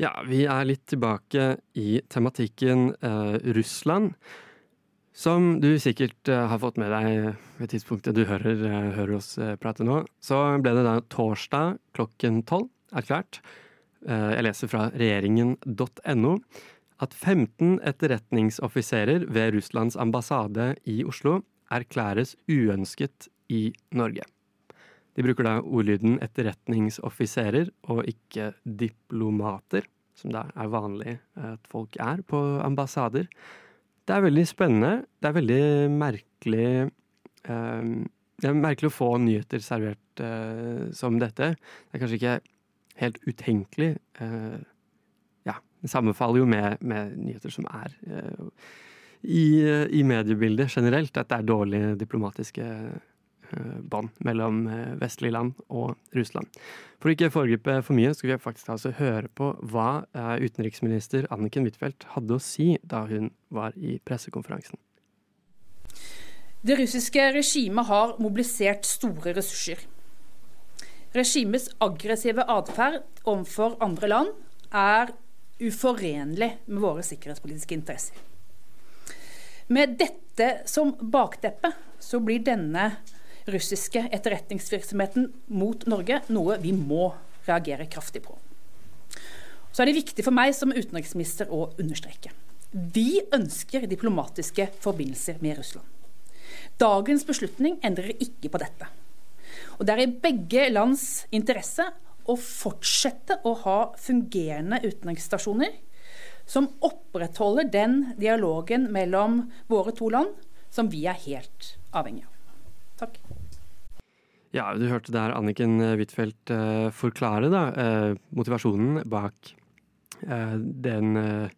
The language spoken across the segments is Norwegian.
Ja, vi er litt tilbake i tematikken eh, Russland. Som du sikkert eh, har fått med deg ved tidspunktet du hører, eh, hører oss eh, prate nå, så ble det da torsdag klokken tolv erklært, eh, jeg leser fra regjeringen.no, at 15 etterretningsoffiserer ved Russlands ambassade i Oslo erklæres uønsket i Norge. De bruker da ordlyden etterretningsoffiserer og ikke diplomater, som det er vanlig at folk er på ambassader. Det er veldig spennende. Det er veldig merkelig eh, Det er merkelig å få nyheter servert eh, som dette. Det er kanskje ikke helt utenkelig. Eh, ja, det sammenfaller jo med, med nyheter som er eh, i, i mediebildet generelt, at det er dårlige diplomatiske bånd mellom eh, vestlige land og Russland. For å ikke foregripe for mye, skal vi faktisk altså høre på hva eh, utenriksminister Anniken Huitfeldt hadde å si da hun var i pressekonferansen. Det russiske regimet har mobilisert store ressurser. Regimets aggressive atferd overfor andre land er uforenlig med våre sikkerhetspolitiske interesser. Med dette som bakteppe så blir denne russiske etterretningsvirksomheten mot Norge noe vi må reagere kraftig på. Så er det viktig for meg som utenriksminister å understreke. Vi ønsker diplomatiske forbindelser med Russland. Dagens beslutning endrer ikke på dette. Og det er i begge lands interesse å fortsette å ha fungerende utenriksstasjoner som opprettholder den dialogen mellom våre to land som vi er helt avhengig av. Takk. Ja, du hørte der Anniken Huitfeldt eh, forklare da, eh, motivasjonen bak eh, den eh,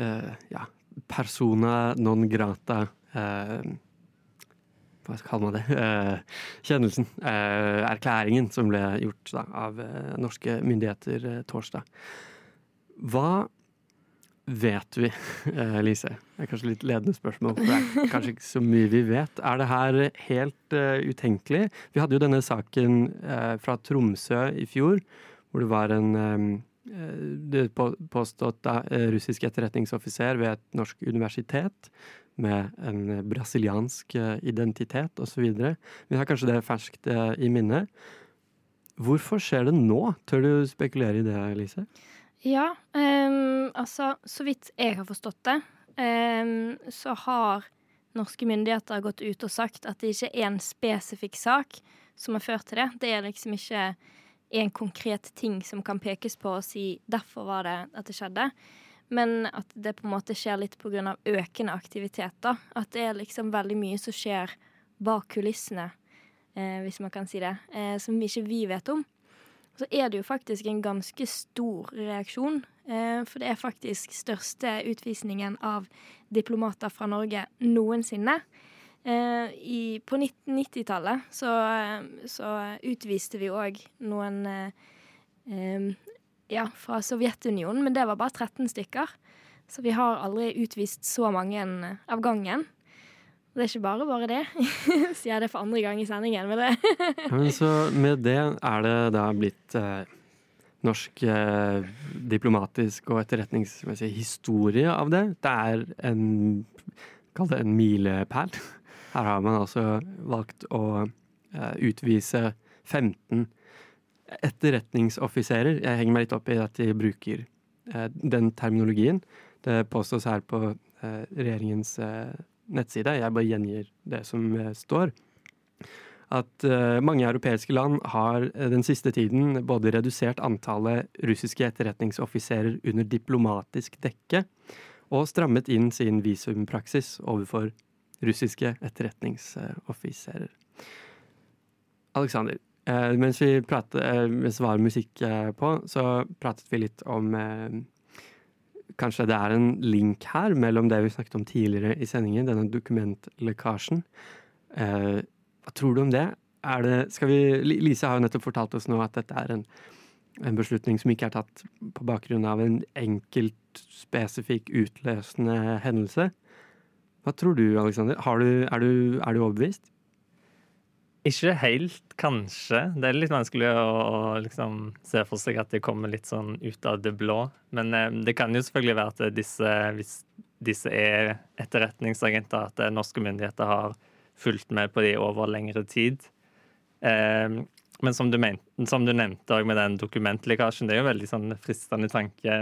eh, ja, persona non grata eh, Hva kaller man det? kjennelsen. erklæringen som ble gjort da, av norske myndigheter torsdag. Hva vet vi, eh, Lise? Det er kanskje litt ledende spørsmål, for det er kanskje ikke så mye vi vet. Er det her helt uh, utenkelig? Vi hadde jo denne saken uh, fra Tromsø i fjor, hvor det var en um, det påstått uh, russisk etterretningsoffiser ved et norsk universitet med en brasiliansk identitet osv. Vi har kanskje det ferskt i minne. Hvorfor skjer det nå? Tør du spekulere i det, Lise? Ja, um, altså så vidt jeg har forstått det, um, så har norske myndigheter gått ut og sagt at det ikke er en spesifikk sak som har ført til det. Det er liksom ikke en konkret ting som kan pekes på og si 'derfor var det at det skjedde'. Men at det på en måte skjer litt pga. økende aktivitet. da. At det er liksom veldig mye som skjer bak kulissene, eh, hvis man kan si det, eh, som ikke vi vet om så er det jo faktisk en ganske stor reaksjon. Eh, for det er faktisk største utvisningen av diplomater fra Norge noensinne. Eh, i, på 1990-tallet så, så, utviste vi òg noen eh, ja, fra Sovjetunionen, men det var bare 13 stykker. Så vi har aldri utvist så mange av gangen. Det er ikke bare bare det. Sier jeg det for andre gang i sendingen. Med det. Men så med det er det da blitt eh, norsk eh, diplomatisk og etterretningsmessig historie av det. Det er en Kall det en milepæl. Her har man altså valgt å eh, utvise 15 etterretningsoffiserer. Jeg henger meg litt opp i at de bruker eh, den terminologien. Det påstås her på eh, regjeringens eh, nettside, jeg bare gjengir det som eh, står, at uh, mange europeiske land har uh, den siste tiden både redusert antallet russiske etterretningsoffiserer under diplomatisk dekke, og strammet inn sin visumpraksis overfor russiske etterretningsoffiserer. Aleksander, mens, vi pratet, mens var musikk på, så pratet vi litt om kanskje det er en link her mellom det vi snakket om tidligere i sendingen, denne dokumentlekkasjen. Eh, hva tror du om det? Det vi, Lise har jo nettopp fortalt oss nå at dette er en, en beslutning som ikke er tatt på bakgrunn av en enkelt, spesifikk, utløsende hendelse. Hva tror du, Aleksander? Er, er, du overbevist? Ikke helt, kanskje. Det er litt vanskelig å, å liksom, se for seg at det kommer litt sånn ut av det blå. Men eh, det kan jo selvfølgelig være at disse, hvis disse er etterretningsagenter, at norske myndigheter har fulgt med på de over lengre tid. Eh, men som du, mente, som du nevnte med den dokumentlekkasjen, det er jo veldig sånn fristende tanke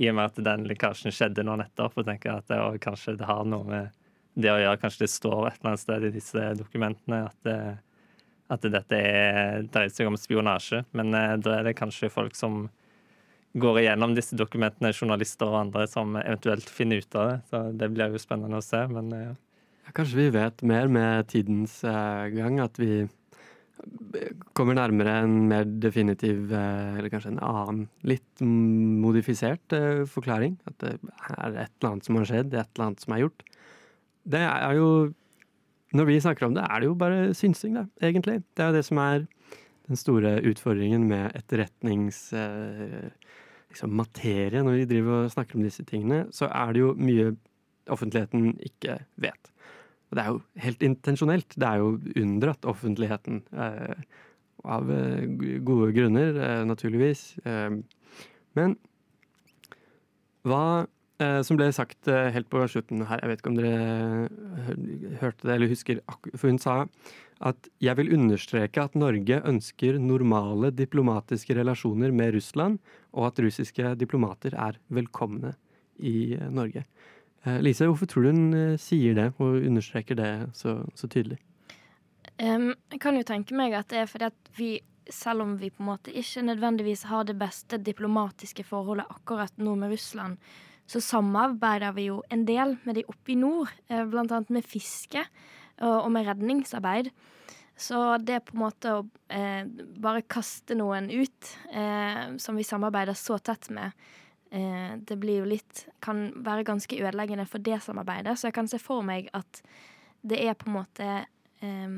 i og med at den lekkasjen skjedde nå nettopp. og tenker at det, Kanskje det har noe med det å gjøre. Kanskje det står et eller annet sted i disse dokumentene at, det, at dette er, dreier seg om spionasje. Men eh, da er det kanskje folk som går igjennom disse dokumentene, journalister og andre som eventuelt finner ut av det. Så det blir jo spennende å se. Men ja. Kanskje vi vet mer med tidens uh, gang, at vi kommer nærmere en mer definitiv, eller kanskje en annen, litt modifisert forklaring. At det er et eller annet som har skjedd, et eller annet som er gjort det er jo Når vi snakker om det, er det jo bare synsing, da, egentlig. Det er jo det som er den store utfordringen med etterretnings... Eh, liksom når vi driver og snakker om disse tingene, så er det jo mye offentligheten ikke vet. Og det er jo helt intensjonelt. Det er jo unndratt offentligheten. Eh, av eh, gode grunner, eh, naturligvis. Men hva som ble sagt eh, helt på slutten her, jeg vet ikke om dere eh, hørte det eller husker, for hun sa at jeg vil understreke at Norge ønsker normale diplomatiske relasjoner med Russland, og at russiske diplomater er velkomne i Norge. Lise, hvorfor tror du hun sier det og understreker det så, så tydelig? Um, jeg kan jo tenke meg at det er fordi at vi, selv om vi på en måte ikke nødvendigvis har det beste diplomatiske forholdet akkurat nå med Russland, så samarbeider vi jo en del med de oppe i nord, eh, blant annet med fiske og med redningsarbeid. Så det på en måte å eh, bare kaste noen ut, eh, som vi samarbeider så tett med, eh, det blir jo litt Kan være ganske ødeleggende for det samarbeidet. Så jeg kan se for meg at det er på en måte Eh,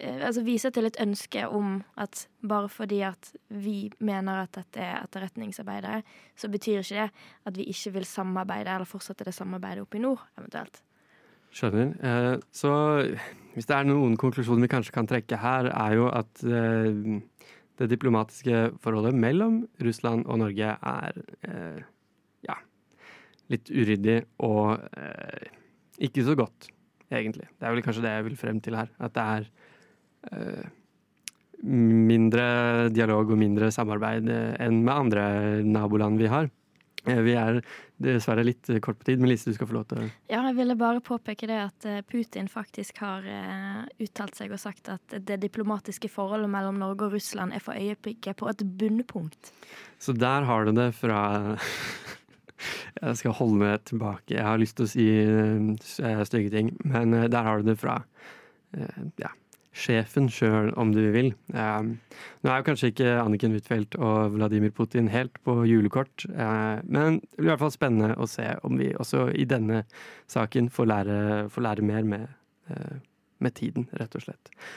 altså viser til et ønske om at bare fordi at vi mener at dette er etterretningsarbeidere, så betyr ikke det at vi ikke vil samarbeide eller fortsette det samarbeidet oppe i nord, eventuelt. Skjønner. Eh, så hvis det er noen konklusjoner vi kanskje kan trekke her, er jo at eh, det diplomatiske forholdet mellom Russland og Norge er ja, litt uryddig og ikke så godt, egentlig. Det er vel kanskje det jeg vil frem til her. At det er Eh, mindre dialog og mindre samarbeid eh, enn med andre naboland vi har. Eh, vi er dessverre litt kort på tid, men Lise, du skal få lov til å Ja, jeg ville bare påpeke det at Putin faktisk har uttalt seg og sagt at det diplomatiske forholdet mellom Norge og Russland er for øyeblikket på et bunnpunkt. Så der har du det fra Jeg skal holde meg tilbake. Jeg har lyst til å si stygge ting, men der har du det fra ja, sjefen sjøl, om du vil. Um, nå er jo kanskje ikke Anniken Huitfeldt og Vladimir Putin helt på julekort, uh, men det blir i hvert fall spennende å se om vi også i denne saken får lære, får lære mer med, uh, med tiden, rett og slett.